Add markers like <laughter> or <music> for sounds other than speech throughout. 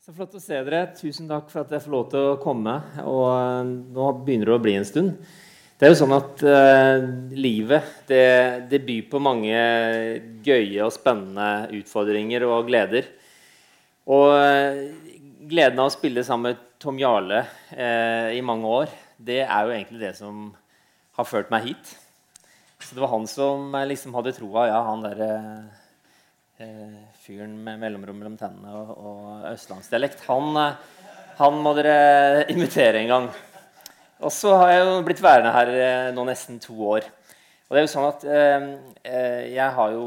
Så flott å se dere. Tusen takk for at jeg får lov til å komme. Og eh, nå begynner det å bli en stund. Det er jo sånn at eh, livet det, det, byr på mange gøye og spennende utfordringer og gleder. Og eh, gleden av å spille sammen med Tom Jarle eh, i mange år, det er jo egentlig det som har ført meg hit. Så det var han som liksom hadde troa. Ja, han derre Eh, fyren med mellomrom mellom tennene og, og østlandsdialekt. Han, eh, han, må dere invitere en gang. Og så har jeg jo blitt værende her eh, nå nesten to år. Og det er jo sånn at eh, jeg har jo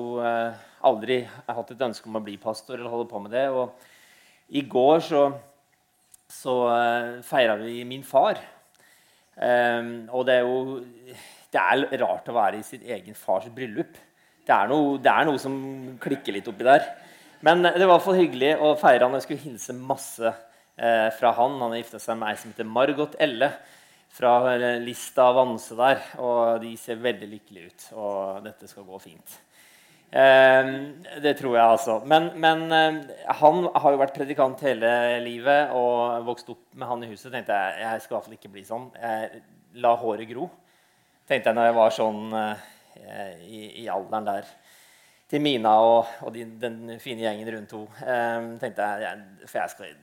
aldri hatt et ønske om å bli pastor eller holde på med det. Og i går så, så feira vi min far. Eh, og det er jo det er rart å være i sitt egen fars bryllup det er, noe, det er noe som klikker litt oppi der. Men det var i hvert fall hyggelig å feire han. Jeg skulle hilse masse eh, fra han. Han har gifta seg med ei som heter Margot Elle fra lista Lista Vanse der. Og de ser veldig lykkelige ut. Og dette skal gå fint. Eh, det tror jeg, altså. Men, men eh, han har jo vært predikant hele livet og vokst opp med han i huset. tenkte jeg jeg skal i hvert fall ikke bli sånn. Jeg la håret gro. tenkte jeg når jeg var sånn eh, Eh, i, i, alderen der til Mina og, og de, den fine gjengen rundt henne. Eh, tenkte jeg, jeg, For jeg skal,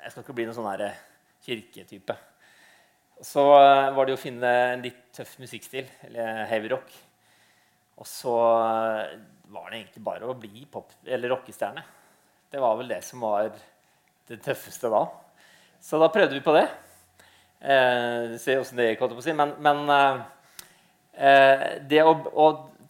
jeg skal, ikke bli noen sånn her eh, kirketype. Så eh, var det å finne en litt tøff musikkstil, eller heavy rock. Og så var det egentlig bare å bli pop- eller rockestjerne. Det var vel det som var det tøffeste da. Så da prøvde vi på det. Eh, se åssen det gikk. Men, men eh, det å, å,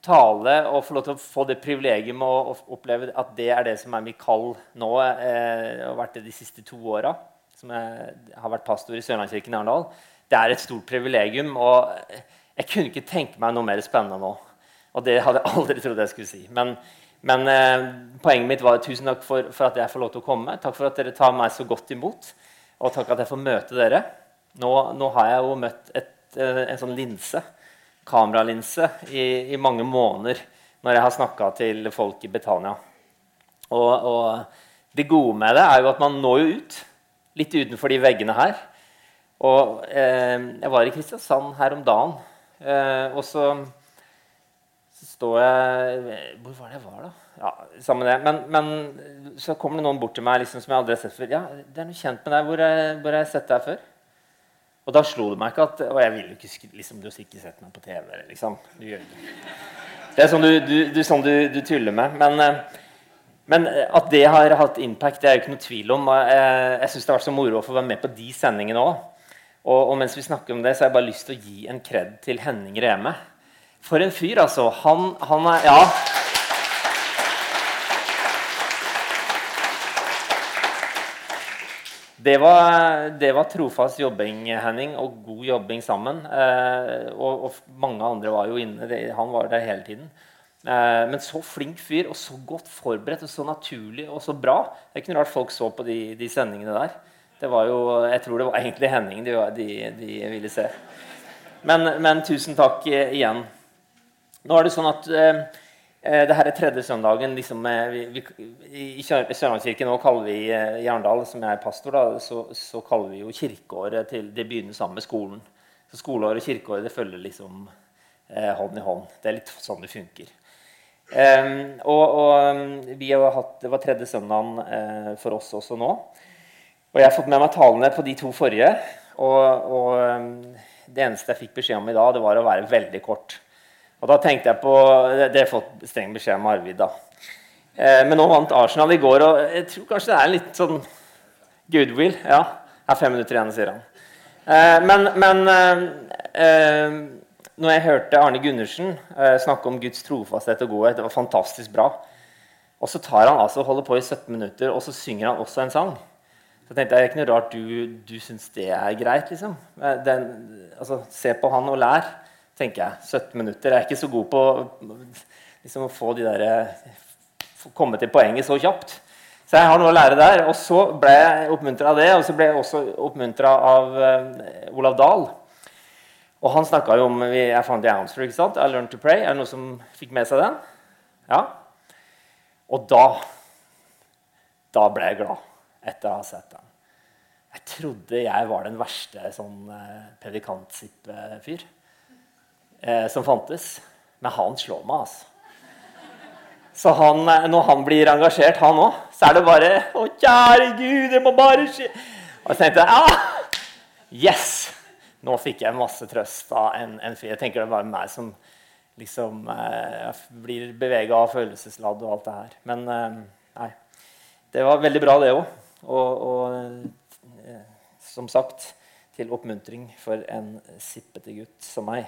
tale og få lov til å få det privilegium å oppleve at det er det som er mitt kall nå, eh, og vært det de siste to åra, som jeg har vært pastor i Sørlandskirken i Arendal, det er et stort privilegium. Og jeg kunne ikke tenke meg noe mer spennende nå. Og det hadde jeg <laughs> aldri trodd jeg skulle si. Men, men eh, poenget mitt var tusen takk for, for, at jeg får lov til å komme. Takk for at dere tar meg så godt imot. Og takk at jeg får møte dere. Nå, nå har jeg jo møtt et, eh, en sånn linse kameralinse i, i, mange måneder når jeg har snakka til folk i Betania. Og, og, det gode med det er jo at man når jo ut. Litt utenfor de veggene her. Og eh, jeg var i Kristiansand her om dagen, eh, og så, står jeg Hvor var det jeg var, da? Ja, sammen med det. Men, men, så kommer det noen bort til meg liksom, som jeg aldri har sett før. Ja, det er noe kjent med deg. Hvor har jeg sett deg før? Og da slo det meg ikke at Og jeg vil jo ikke liksom, Du har ikke sett meg på TV. liksom. Du gjør det. Det er sånn du, du, du, sånn du tuller med. Men, eh, men, at det har hatt impact, det er jo ikke noe tvil om. Jeg, jeg syns det har vært så moro å få være med på de sendingene òg. Og, og, mens vi snakker om det, så har jeg bare lyst til å gi en kred til Henning Reme. For en fyr, altså. Han, han er Ja. Det var, det var, trofast jobbing, Henning, og god jobbing sammen. Eh, og, og, mange andre var jo inne. Det, han var der hele tiden. Eh, men så flink fyr, og så godt forberedt, og så naturlig og så bra. Det er ikke noe rart folk så på de, de sendingene der. Det var jo, Jeg tror det var egentlig Henning de, de, de ville se. Men, men, tusen takk igjen. Nå er det sånn at eh, Eh, det her er tredje søndagen. Liksom, eh, vi, vi, I Sørlandskirken kaller vi eh, i Arendal, som jeg er pastor, da, så, så, kaller vi jo kirkeåret til Det begynner sammen med skolen. Så Skoleåret og kirkeåret det følger liksom eh, hånd i hånd. Det er litt sånn det funker. Eh, og, og, vi har hatt, Det var tredje søndagen eh, for oss også nå. Og jeg har fått med meg talene på de to forrige. Og, og det eneste jeg fikk beskjed om i dag, det var å være veldig kort. Og da tenkte jeg på Det, har jeg fått streng beskjed om Arvid, da. Eh, men nå vant Arsenal i går, og jeg tror kanskje det er litt sånn goodwill. Ja, det er fem minutter igjen, sier han. Eh, men, men eh, når jeg hørte Arne Gundersen snakke om Guds trofasthet og godhet, det var fantastisk bra. Og så tar han altså holder på i 17 minutter, og så synger han også en sang. Så tenkte jeg, Det er ikke noe rart du, du syns det er greit. liksom. Den, altså, Se på han og lær tenker jeg. 17 minutter. Jeg er ikke så god på liksom, å få de der, komme til poenget så kjapt. Så jeg har noe å lære der. Og så ble jeg oppmuntra av det, og så ble jeg også oppmuntra av uh, Olav Dahl. Og han snakka jo om Jeg fant i answer, ikke sant? I learned to pray. Er det noen som fikk med seg den? Ja. Og da Da ble jeg glad. etter å ha sett den. Jeg trodde jeg var den verste sånn uh, predikantsippe-fyr eh, som fantes. Men han slår meg, altså. Så han, eh, når han blir engasjert, han òg, så er det bare Å, kjære Gud, det må bare skje. Og så tenkte jeg ah, Yes! Nå fikk jeg masse trøst av en, en fyr. Jeg tenker det bare meg som liksom eh, blir bevega av følelsesladd og alt det her. Men eh, nei. Det var veldig bra, det òg. Og, og eh, som sagt til oppmuntring for en sippete gutt som meg.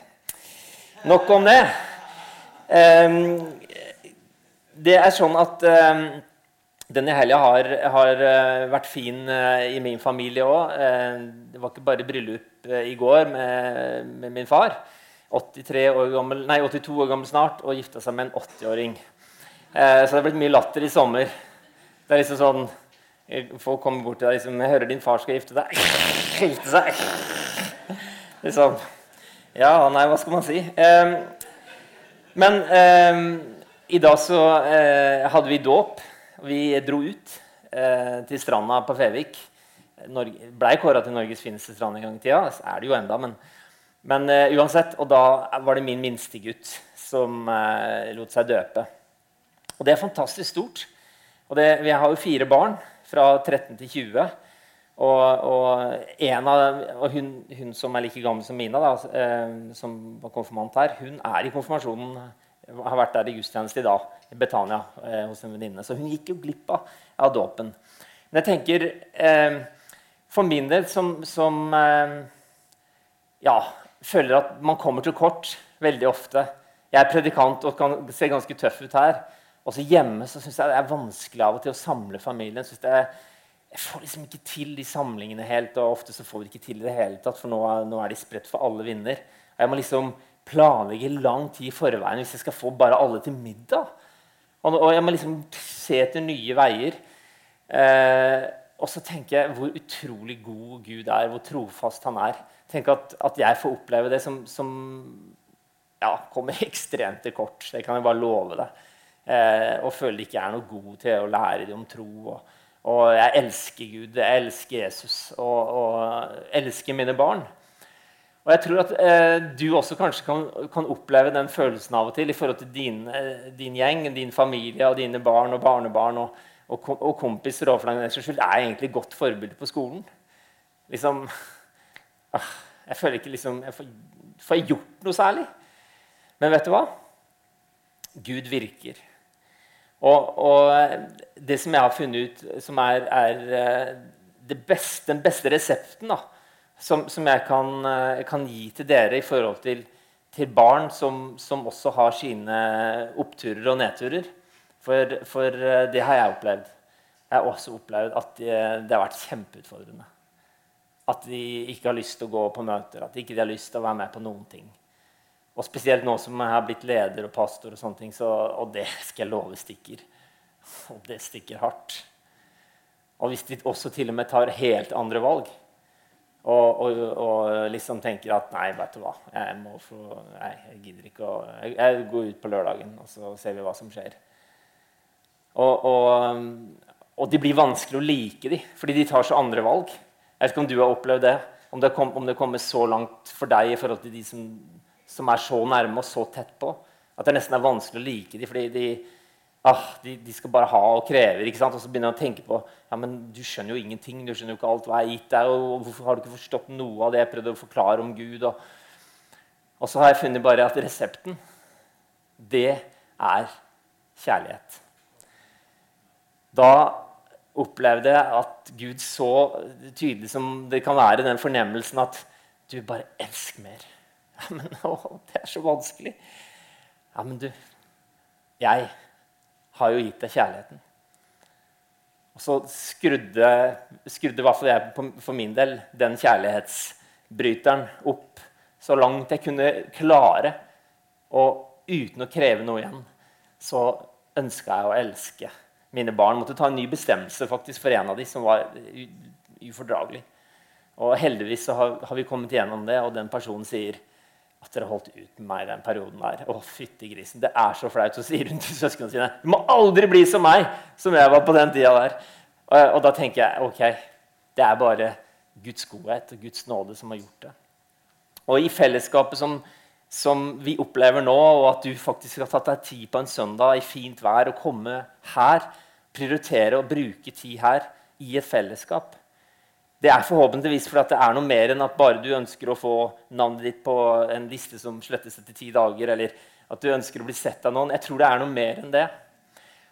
Nok om det. Um, det er sånn at um, denne helga har, har uh, vært fin uh, i min familie òg. Uh, det var ikke bare bryllup i går med, med, min far. år gammel, nei, 82 år gammel snart og gifta seg med en 80-åring. så det har blitt mye latter i sommer. Det er liksom sånn Folk kommer bort til deg liksom, 'Jeg hører din far skal gifte deg.' <laughs> gifte seg. Liksom. Ja, nei, hva skal man si? Um, men um, i dag så uh, hadde vi dåp. Vi dro ut uh, til stranda på Fevik. Norge, Blei kåra til Norges fineste strand en gang i tida. Så er det jo enda, men, men uh, uansett. Og da var det min minste gutt som lot seg døpe. Og det er fantastisk stort. Og det, vi har jo fire barn fra 13 til 20. Og, og, av, og hun, hun, som er like gammel som Mina, da, eh, som var konfirmant her, hun er i konfirmasjonen. Har vært der i gudstjeneste i dag, i Betania, eh, hos en venninne. Så hun gikk jo glipp av, av dåpen. Men jeg tenker eh, For min del, som, som ja, føler at man kommer til kort veldig ofte Jeg er predikant og kan se ganske tøff ut her. Også hjemme så syns jeg det er vanskelig av og til å samle familien. Synes det er jeg får liksom ikke til de samlingene helt. Og ofte så får vi ikke til det hele tatt, for nå er, nå er de spredt for alle vinder. Jeg må liksom planlegge lang tid i forveien hvis jeg skal få bare alle til middag. Og, og jeg må liksom se etter nye veier. Eh, og så tenker jeg hvor utrolig god Gud er, hvor trofast han er. Tenk at, at jeg får oppleve det som, som ja, kommer <laughs> ekstremt til kort. Det kan jeg bare love deg. Eh, og føler ikke jeg er noe god til å lære dem om tro. og og jeg elsker Gud, jeg elsker Jesus og, og elsker mine barn. Og jeg tror at eh, du også kanskje kan, kan, oppleve den følelsen av og til i forhold til din, eh, din gjeng, din familie og dine barn og barnebarn og, og, og kompiser. Og for den er egentlig godt forbilde på skolen. Liksom, ah, jeg føler ikke liksom, jeg får, får jeg gjort noe særlig. Men vet du hva? Gud virker. Og, og, det som jeg har funnet ut, som er, er eh, beste, den beste resepten da, som, som jeg kan, eh, kan, gi til dere i forhold til, til barn som, som, også har sine oppturer og nedturer For, for eh, det har jeg opplevd. Jeg har også opplevd at det, det har vært kjempeutfordrende. At de ikke har lyst til å gå på møter, at de ikke har lyst til å være med på noen ting. Og spesielt nå som jeg har blitt leder og pastor, og sånne ting, så, og det skal jeg love stikker. Og det stikker hardt. Og hvis de også til og med tar helt andre valg og, og, og liksom tenker at nei, vet du hva, jeg må få, nei, jeg gidder ikke å jeg, jeg, går ut på lørdagen, og så ser vi hva som skjer. Og, og, og de blir vanskelig å like de, fordi de tar så andre valg. Jeg vet ikke om du har opplevd det. Om det, kom, om det kommer så langt for deg i forhold til de som som er så nærme og så tett på at det nesten er vanskelig å like dem. fordi de, ah, de, de, skal bare ha og krever. ikke sant? Og så begynner jeg å tenke på ja, men du skjønner jo ingenting. du skjønner jo ikke alt hva jeg har gitt deg, og Hvorfor har du ikke forstått noe av det jeg prøvde å forklare om Gud? Og, og så har jeg funnet bare at resepten, det er kjærlighet. Da opplevde jeg at Gud så tydelig som det kan være, den fornemmelsen at du bare elsker mer. Ja, <laughs> men å, det er så vanskelig. Ja, men du Jeg har jo gitt deg kjærligheten. Og så skrudde, skrudde i hvert fall jeg for min del den kjærlighetsbryteren opp så langt jeg kunne klare. Og uten å kreve noe igjen så ønska jeg å elske mine barn. Måtte ta en ny bestemmelse faktisk for en av dem som var ufordragelig. Og heldigvis så har, har vi kommet igjennom det, og den personen sier at dere holdt ut med meg den perioden der. Å, fytti grisen, Det er så flaut. Så sier hun til søsknene sine Du må aldri bli som meg, som jeg var på den tida der. Og, og da tenker jeg ok, det er bare Guds godhet og Guds nåde som har gjort det. Og i fellesskapet som, som vi opplever nå, og at du faktisk har tatt deg tid på en søndag i fint vær og komme her, prioritere å bruke tid her i et fellesskap det er forhåpentligvis fordi det er noe mer enn at bare du ønsker å få navnet ditt på en liste som slettes etter ti dager, eller at du ønsker å bli sett av noen. Jeg tror det er noe mer enn det.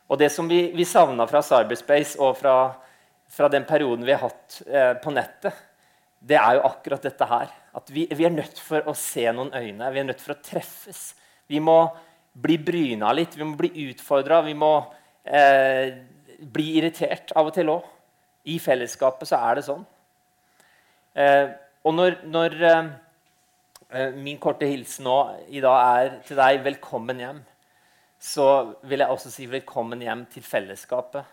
Og det som vi, vi savna fra Cyberspace og fra, fra, den perioden vi har hatt eh, på nettet, det er jo akkurat dette her. At vi, vi, er nødt for å se noen øyne. Vi er nødt for å treffes. Vi må bli bryna litt, vi må bli utfordra, vi må eh, bli irritert av og til òg. I fellesskapet så er det sånn. Eh, og når, når eh, eh, min korte hilsen nå i dag er til deg 'velkommen hjem', så vil jeg også si 'velkommen hjem til fellesskapet',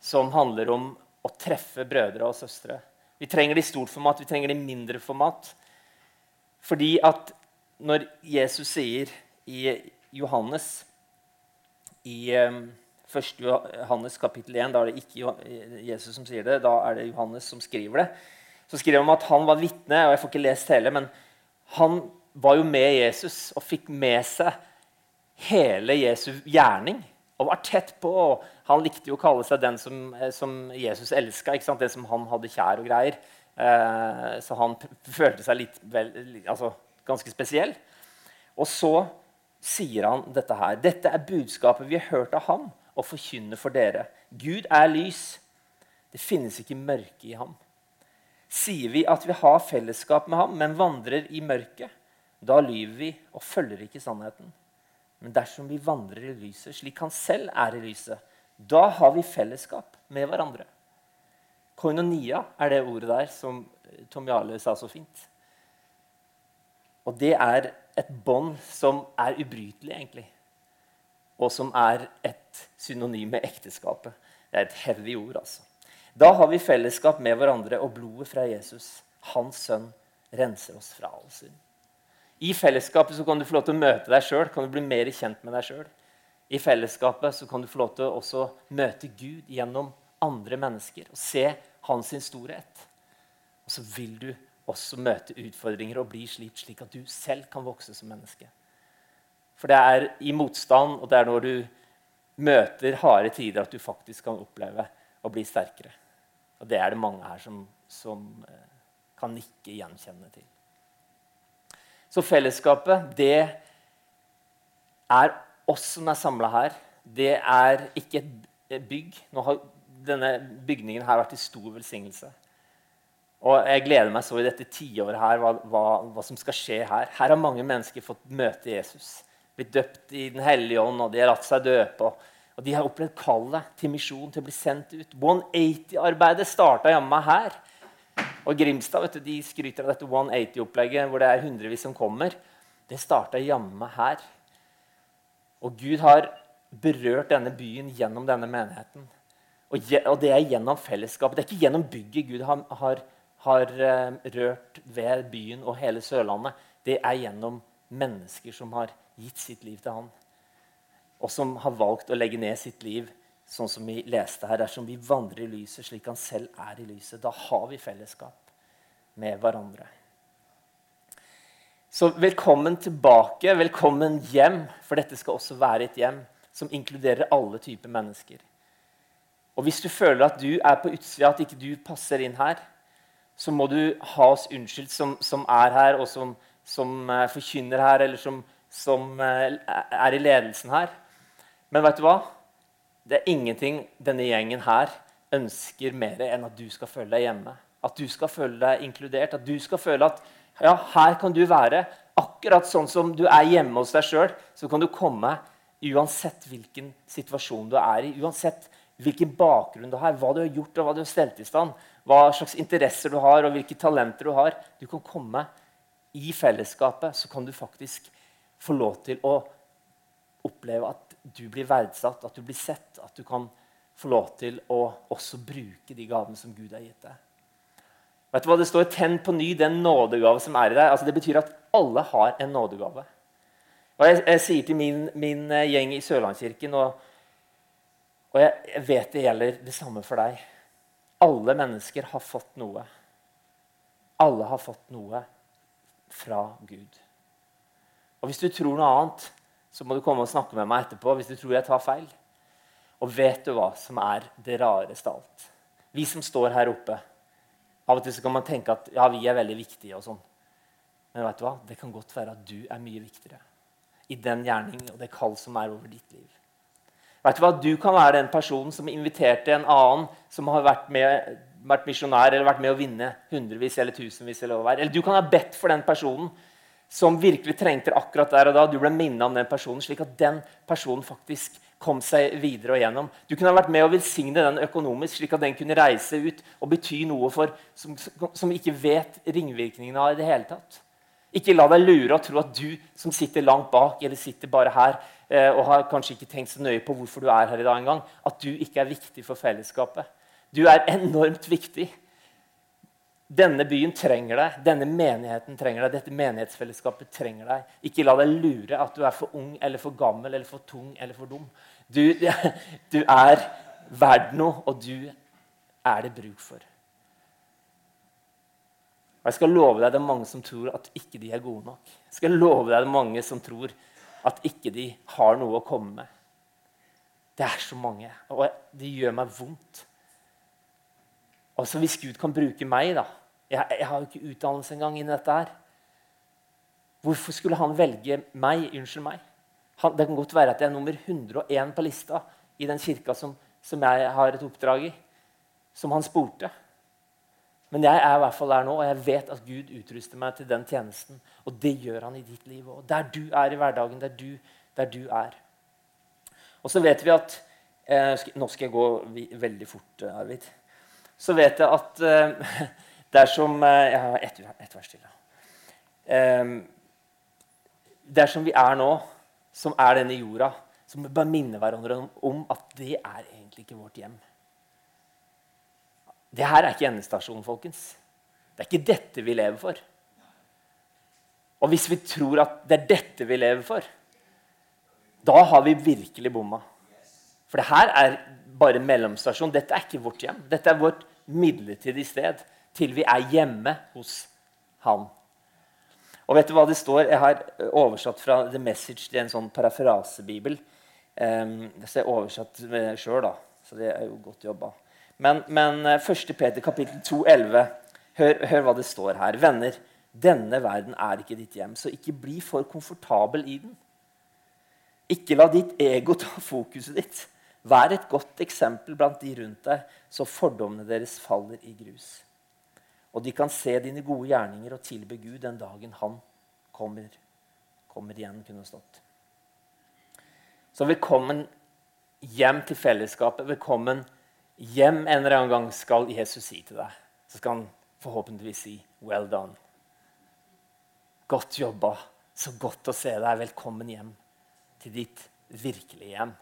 som handler om å treffe brødre og søstre. Vi trenger det i stort format, vi trenger det i mindre format. Fordi at når Jesus sier i Johannes i 1. Johannes kapittel 1, da er det ikke Jesus som sier det, da er det Johannes som skriver det så skriver han at han var vitne, og jeg får ikke lest hele, men han var jo med Jesus og fikk med seg hele Jesu gjerning. Og var tett på. og Han likte jo å kalle seg den som, eh, som Jesus elska. Den som han hadde kjær og greier. Eh, så han følte seg litt vel, altså, ganske spesiell. Og så sier han dette her. Dette er budskapet vi har hørt av ham og forkynner for dere. Gud er lys. Det finnes ikke mørke i ham. Sier vi at vi har fellesskap med ham, men vandrer i mørket, da lyver vi og følger ikke sannheten. Men dersom vi vandrer i lyset slik han selv er i lyset, da har vi fellesskap med hverandre. Koinonia er det ordet der som Tom Jarle sa så fint. Og det er et bånd som er ubrytelig, egentlig. Og som er et synonym med ekteskapet. Det er et heavy ord, altså. Da har vi fellesskap med hverandre, og blodet fra Jesus, hans sønn, renser oss fra all synd. I fellesskapet så kan du få lov til å møte deg sjøl, kan du bli mer kjent med deg sjøl. I fellesskapet så kan du få lov til å også møte Gud gjennom andre mennesker og se hans storhet. Og så vil du også møte utfordringer og bli slik, slik at du selv kan vokse som menneske. For det er i motstand, og det er når du møter harde tider, at du faktisk kan oppleve å bli sterkere. Og det er det mange her som, som eh, kan nikke gjenkjenne til. Så fellesskapet, det er oss som er samla her. Det er ikke et bygg. Nå har denne bygningen her vært til stor velsignelse. Og jeg gleder meg så i dette tiåret her, hva, hva, hva, som skal skje her. Her har mange mennesker fått møte Jesus. Blitt døpt i Den hellige ånd, og de har latt seg døpe. og og de har opplevd kallet til misjon, til å bli sendt ut. 180-arbeidet starta jammen meg her. Og Grimstad vet du, de skryter av dette 180-opplegget hvor det er hundrevis som kommer. Det starta jammen meg her. Og Gud har berørt denne byen gjennom denne menigheten. Og, det er gjennom fellesskapet. Det er ikke gjennom bygget Gud har, har, har uh, rørt ved byen og hele Sørlandet. Det er gjennom mennesker som har gitt sitt liv til Han og som har valgt å legge ned sitt liv sånn som vi leste her. Dersom vi vandrer i lyset slik han selv er i lyset, da har vi fellesskap med hverandre. Så velkommen tilbake, velkommen hjem, for dette skal også være et hjem som inkluderer alle typer mennesker. Og Hvis du føler at du er på utsida, at ikke du passer inn her, så må du ha oss unnskyldt som, som er her, og som, som uh, forkynner her, eller som, som uh, er i ledelsen her. Men vet du hva? Det er ingenting denne gjengen her ønsker mer enn at du skal føle deg hjemme. At du skal føle deg inkludert. At du skal føle at ja, her kan du være. Akkurat sånn som du er hjemme hos deg sjøl, så kan du komme uansett hvilken situasjon du er i. Uansett hvilken bakgrunn du har, hva du har gjort og hva du har stelt i stand. Hva slags interesser du har og hvilke talenter du har. Du kan komme i fellesskapet, så kan du faktisk få lov til å oppleve at du blir verdsatt, at du blir sett, at du kan få lov til å også bruke de gavene som Gud har gitt deg. Vet du hva Det står 'tenn på ny den nådegave som er i deg'. Altså, det betyr at alle har en nådegave. Og Jeg, jeg sier til min, min, eh, gjeng i Sørlandskirken, og, og jeg, jeg vet det gjelder det samme for deg Alle mennesker har fått noe. Alle har fått noe fra Gud. Og Hvis du tror noe annet, så må du komme og snakke med meg etterpå. hvis du tror jeg tar feil. Og vet du hva som er det rareste av alt? Vi som står her oppe Av og til så kan man tenke at ja, vi er veldig viktige. og sånn. Men vet du hva? det kan godt være at du er mye viktigere i den gjerning og det kall som er over ditt liv. Vet Du hva? Du kan være den personen som inviterte en annen som har vært, med, vært misjonær eller vært med å vinne hundrevis eller tusenvis. Eller, eller du kan ha bedt for den personen som virkelig trengte akkurat der og da. Du ble minnet om den personen, slik at den personen faktisk kom seg videre og gjennom. Du kunne ha vært med å velsigne den økonomisk, slik at den kunne reise ut og bety noe for som, som ikke vet ringvirkningene av i det hele tatt. Ikke la deg lure og tro at du som sitter langt bak eller sitter bare her eh, og har kanskje ikke tenkt så nøye på hvorfor du er her i dag engang, at du ikke er viktig for fellesskapet. Du er enormt viktig. Denne byen trenger deg, denne menigheten trenger deg, dette menighetsfellesskapet trenger deg. Ikke la deg lure at du er for ung eller for gammel eller for tung eller for dum. Du, <laughs> du er verd noe, og du er det bruk for. Og jeg skal love deg det er mange som tror at ikke de er gode nok. Jeg skal love deg det er mange som tror at ikke de har noe å komme med. Det er så mange, og det gjør meg vondt. Altså Hvis Gud kan bruke meg da, jeg, jeg har jo ikke utdannelse engang innen dette her. Hvorfor skulle han velge meg? Unnskyld meg. Han, det kan godt være at jeg er nummer 101 på lista i den kirka som, som jeg har et oppdrag i, som han spurte. Men jeg er i hvert fall der nå, og jeg vet at Gud utruster meg til den tjenesten. Og det gjør han i ditt liv òg. Der du er i hverdagen, der du, der du er. Og så vet vi at eh, Nå skal jeg gå veldig fort, eh, Arvid. Så vet jeg at eh, <laughs> dersom eh, Jeg har ett et vers til. Eh, dersom vi er nå, som er denne jorda, så må vi bare minne hverandre om, om at det er egentlig ikke vårt hjem. Det her er ikke endestasjonen, folkens. Det er ikke dette vi lever for. Og hvis vi tror at det er dette vi lever for, da har vi virkelig bomma. For det her er bare en mellomstasjon. Dette er ikke vårt hjem. Dette er vårt midlertidige sted til vi er hjemme hos Han. Og vet du hva det står? Jeg har oversatt fra The Message til en sånn parafrasebibel. Um, så jeg har oversatt sjøl, så det er jo godt jobba. Men, men 1. Eh, Peter kapittel 2, 11, hør, hør hva det står her. Venner, denne verden er ikke ditt hjem, så ikke bli for komfortabel i den. Ikke la ditt ego ta fokuset ditt. Vær et godt eksempel blant de rundt deg, så fordommene deres faller i grus. Og de kan se dine gode gjerninger og tilbe Gud den dagen han kommer, kommer igjen. kunne stått. Så velkommen hjem til fellesskapet. Velkommen hjem en eller annen gang skal Jesus si til deg. Så skal han forhåpentligvis si 'well done'. Godt jobba. Så godt å se deg. Velkommen hjem til ditt virkelige hjem.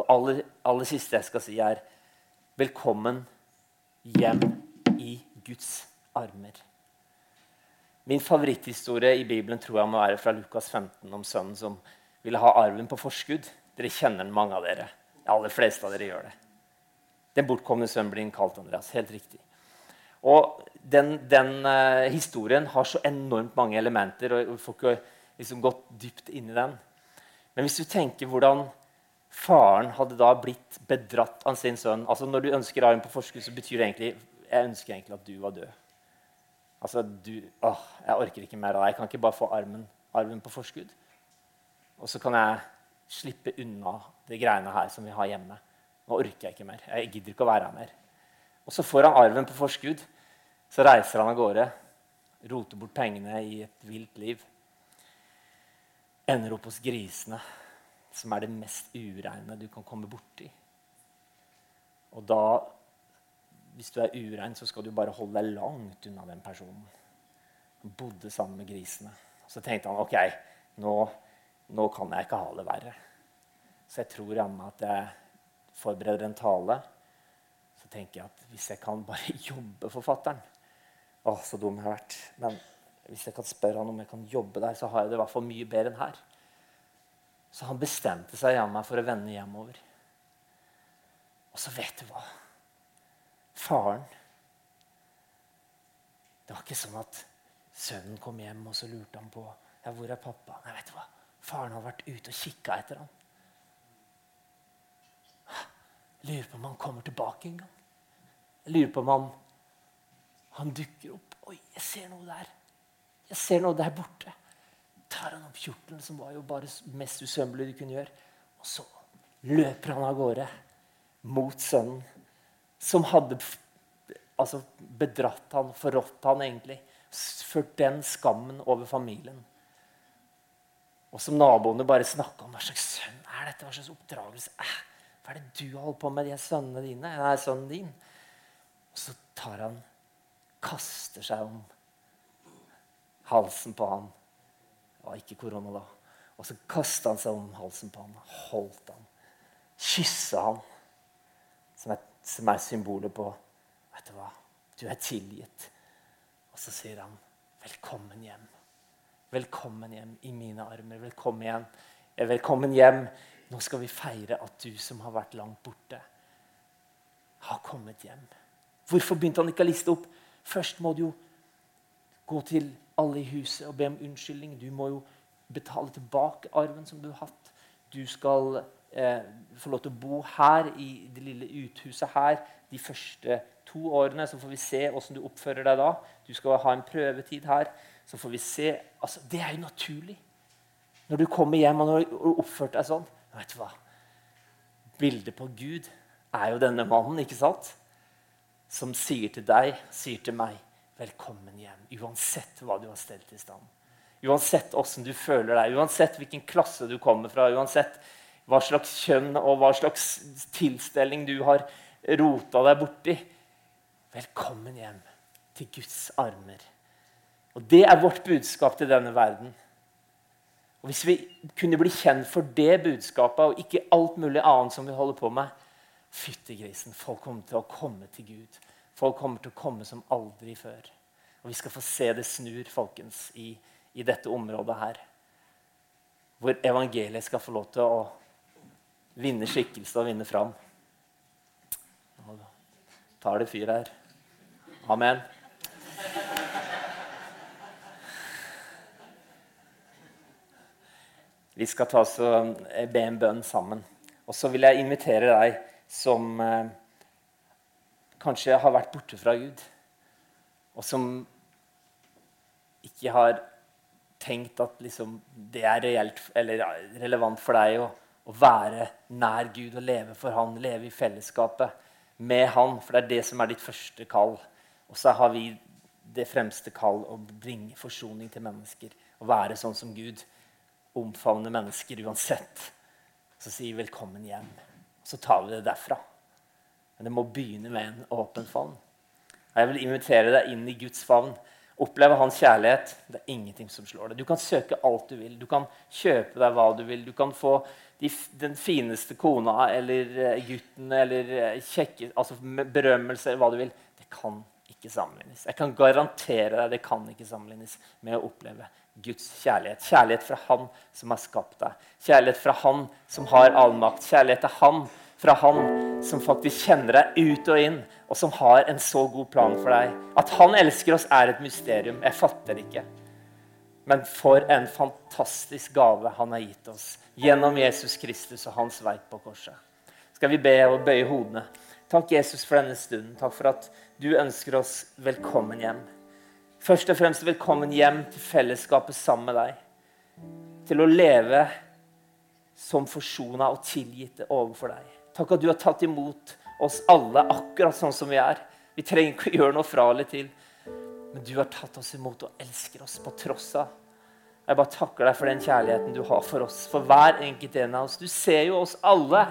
Og aller, aller siste jeg skal si, er velkommen hjem i Guds armer. Min favoritthistorie i Bibelen tror jeg må være fra Lukas 15 om sønnen som ville ha arven på forskudd. Dere kjenner den, mange av dere. De aller fleste av dere gjør det. Den bortkomne sønnen blir kalt Andreas. Helt riktig. Og den, den uh, historien har så enormt mange elementer, og vi får ikke liksom, gått dypt inn i den. Men hvis du tenker hvordan faren hadde da blitt bedratt av sin sønn altså Når du ønsker arven på forskudd, så betyr det egentlig jeg ønsker egentlig at du var død. Altså, du, åh, Jeg orker ikke mer av deg. Jeg kan ikke bare få armen, arven på forskudd. Og så kan jeg slippe unna de greiene her som vi har hjemme. Nå orker jeg ikke mer. Jeg gidder ikke å være her mer. Og så får han arven på forskudd. Så reiser han av gårde, roter bort pengene i et vilt liv. Ender opp hos grisene, som er det mest ureine du kan komme borti. Og da, hvis du er urein, så skal du bare holde deg langt unna den personen. Han bodde sammen med grisene. Så tenkte han ok, nå, nå kan jeg ikke ha det verre. Så jeg tror jammen at jeg forbereder en tale, så tenker jeg at hvis jeg kan bare <laughs> jobbe forfatteren Å, så dum jeg har vært. Men hvis jeg kan spørre han om jeg kan jobbe der, så har jeg det i hvert fall mye bedre enn her. Så han bestemte seg jammen for å vende hjemover. Og så vet du hva? faren. Det var ikke sånn at sønnen kom hjem, og så lurte han på ja, hvor er pappa. Nei, vet du hva? Faren har vært ute og kikka etter ham. Jeg lurer på om han kommer tilbake en gang. Jeg lurer på om han, han dukker opp. Oi, jeg ser noe der. Jeg ser noe der borte. Tar han opp kjortelen, som var jo bare mest usømmelig du kunne gjøre. Og så løper han av gårde mot sønnen, som hadde altså, bedratt han, forrådt han egentlig. Ført den skammen over familien. Og som naboene bare snakka om hva slags sønn er dette, hva slags oppdragelse eh, Hva er det du holder på med, de sønnene dine? Nei, sønnen din. Og så tar han Kaster seg om halsen på han. Det var ikke korona da. Og så kasta han seg om halsen på ham, holdt han, kyssa han. Som er, som er symbolet på Vet du hva? Du er tilgitt. Og så sier han, 'Velkommen hjem'. Velkommen hjem i mine armer. Velkommen hjem. Velkommen hjem. Nå skal vi feire at du som har vært langt borte, har kommet hjem. Hvorfor begynte han ikke å liste opp? Først må du jo gå til alle i huset og be om unnskyldning. Du må jo betale tilbake arven som du har hatt. Du skal eh, få lov til å bo her i det lille uthuset her de første to årene. Så får vi se åssen du oppfører deg da. Du skal ha en prøvetid her. Så får vi se. Altså, det er jo naturlig. Når du kommer hjem og har oppført deg sånn vet du hva? Bildet på Gud er jo denne mannen, ikke sant? Som sier til deg, sier til meg, 'Velkommen hjem', uansett hva du har stelt i stand. Uansett åssen du føler deg, uansett hvilken klasse du kommer fra, uansett hva slags kjønn og hva slags tilstelning du har rota deg borti. Velkommen hjem til Guds armer. Og Det er vårt budskap til denne verden. Og Hvis vi kunne bli kjent for det budskapet og ikke alt mulig annet som vi holder på med Fytti grisen, folk kommer til å komme til Gud. Folk kommer til å komme som aldri før. Og vi skal få se det snur, folkens, i, i dette området her. Hvor evangeliet skal få lov til å vinne skikkelse og vinne fram. Nå tar det fyr her. Amen. Vi skal ta oss og be en bønn sammen. Og så vil jeg invitere deg som eh, kanskje har vært borte fra Gud, og som ikke har tenkt at liksom, det er reelt, relevant for deg å, å, være nær Gud og leve for Han, leve i fellesskapet med Han. For det er det som er ditt første kall. Og så har vi det fremste kall å bringe forsoning til mennesker. Å være sånn som Gud omfavne mennesker uansett. Så sier vi 'velkommen hjem'. Så tar vi det derfra. Men det må begynne med en åpen favn. Jeg vil invitere deg inn i Guds favn. Oppleve hans kjærlighet. Det er ingenting som slår det. Du kan søke alt du vil. Du kan kjøpe deg hva du vil. Du kan få de, den fineste kona eller eh, gutten eller eh, kjekke, altså berømmelse eller hva du vil. Det kan ikke sammenlignes. Jeg kan garantere deg det kan ikke sammenlignes med å oppleve Guds kjærlighet. Kjærlighet fra Han som har skapt deg. Kjærlighet fra Han som har allmakt. Kjærlighet til Han fra Han som faktisk kjenner deg ut og inn, og som har en så god plan for deg. At Han elsker oss, er et mysterium. Jeg fatter det ikke. Men for en fantastisk gave Han har gitt oss gjennom Jesus Kristus og Hans verk på korset. Skal vi be og bøye hodene? Takk, Jesus, for denne stunden. Takk for at du ønsker oss velkommen hjem. Først og fremst velkommen hjem til fellesskapet sammen med deg. Til å leve som forsona og tilgitte overfor deg. Takk at du har tatt imot oss alle akkurat sånn som vi er. Vi trenger ikke å gjøre noe fra eller til. Men du har tatt oss imot og elsker oss på tross av. Jeg bare takker deg for den kjærligheten du har for oss, for hver enkelt en av oss. Du ser jo oss alle.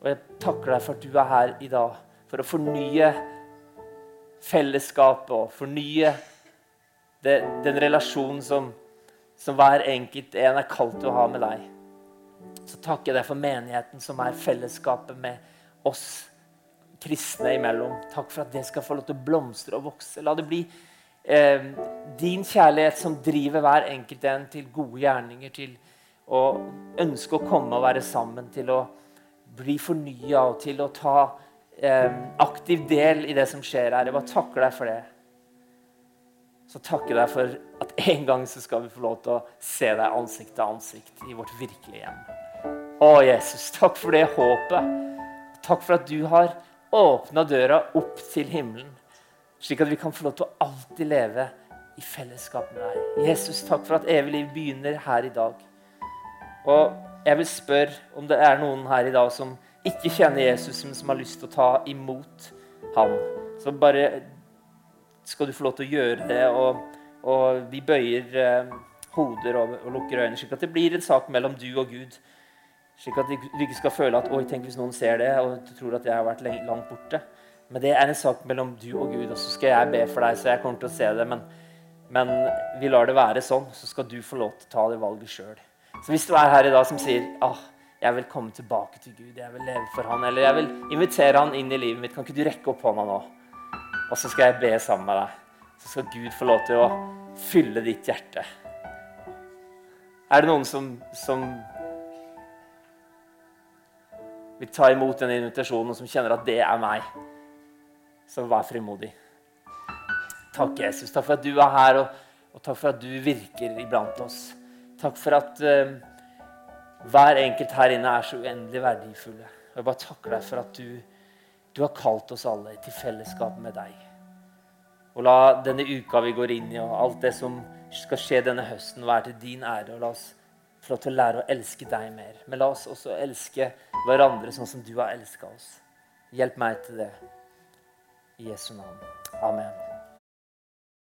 Og jeg takker deg for at du er her i dag for å fornye fellesskapet og fornye det, den relasjonen som, som, hver enkelt en er kalt til å ha med deg. Så takker jeg deg for menigheten, som er fellesskapet med oss kristne imellom. Takk for at det skal få lov til å blomstre og vokse. La det bli eh, din kjærlighet som driver hver enkelt en til gode gjerninger, til å ønske å komme og være sammen, til å bli fornya og til å ta eh, aktiv del i det som skjer her. Jeg bare takker deg for det. Så takker jeg deg for at en gang så skal vi få lov til å se deg ansikt til ansikt i vårt virkelige hjem. Å, Jesus, takk for det håpet. Takk for at du har åpna døra opp til himmelen, slik at vi kan få lov til å alltid leve i fellesskap med deg. Jesus, takk for at evig liv begynner her i dag. Og jeg vil spørre om det er noen her i dag som ikke kjenner Jesus, men som har lyst til å ta imot han. Så bare skal du få lov til å gjøre det. Og, og vi bøyer eh, hoder og, og, lukker øynene, slik at det blir en sak mellom du og Gud. Slik at du ikke skal føle at oi, tenk hvis noen ser det og tror at jeg har vært langt borte. Men det er en sak mellom du og Gud, og så skal jeg be for deg, så jeg kommer til å se det. Men, men vi lar det være sånn, så skal du få lov til å ta det valget sjøl. Så hvis du er her i dag som sier ah, jeg vil komme tilbake til Gud, jeg vil leve for han, eller jeg vil invitere han inn i livet mitt, kan ikke du rekke opp hånda nå? Og så skal jeg be sammen med deg. Så skal Gud få lov til å fylle ditt hjerte. Er det noen som, som vil ta imot den invitasjonen, og som kjenner at det er meg, så vær frimodig. Takk, Jesus. Takk for at du er her, og, og takk for at du virker iblant oss. Takk for at uh, hver enkelt her inne er så uendelig verdifulle. Og Jeg bare takker deg for at du, du har kalt oss alle til fellesskap med deg. Og la denne uka vi går inn i, og alt det som skal skje denne høsten, være til din ære. Og la oss få lov til å lære å elske deg mer. Men la oss også elske hverandre sånn som du har elska oss. Hjelp meg til det. I Jesu navn. Amen.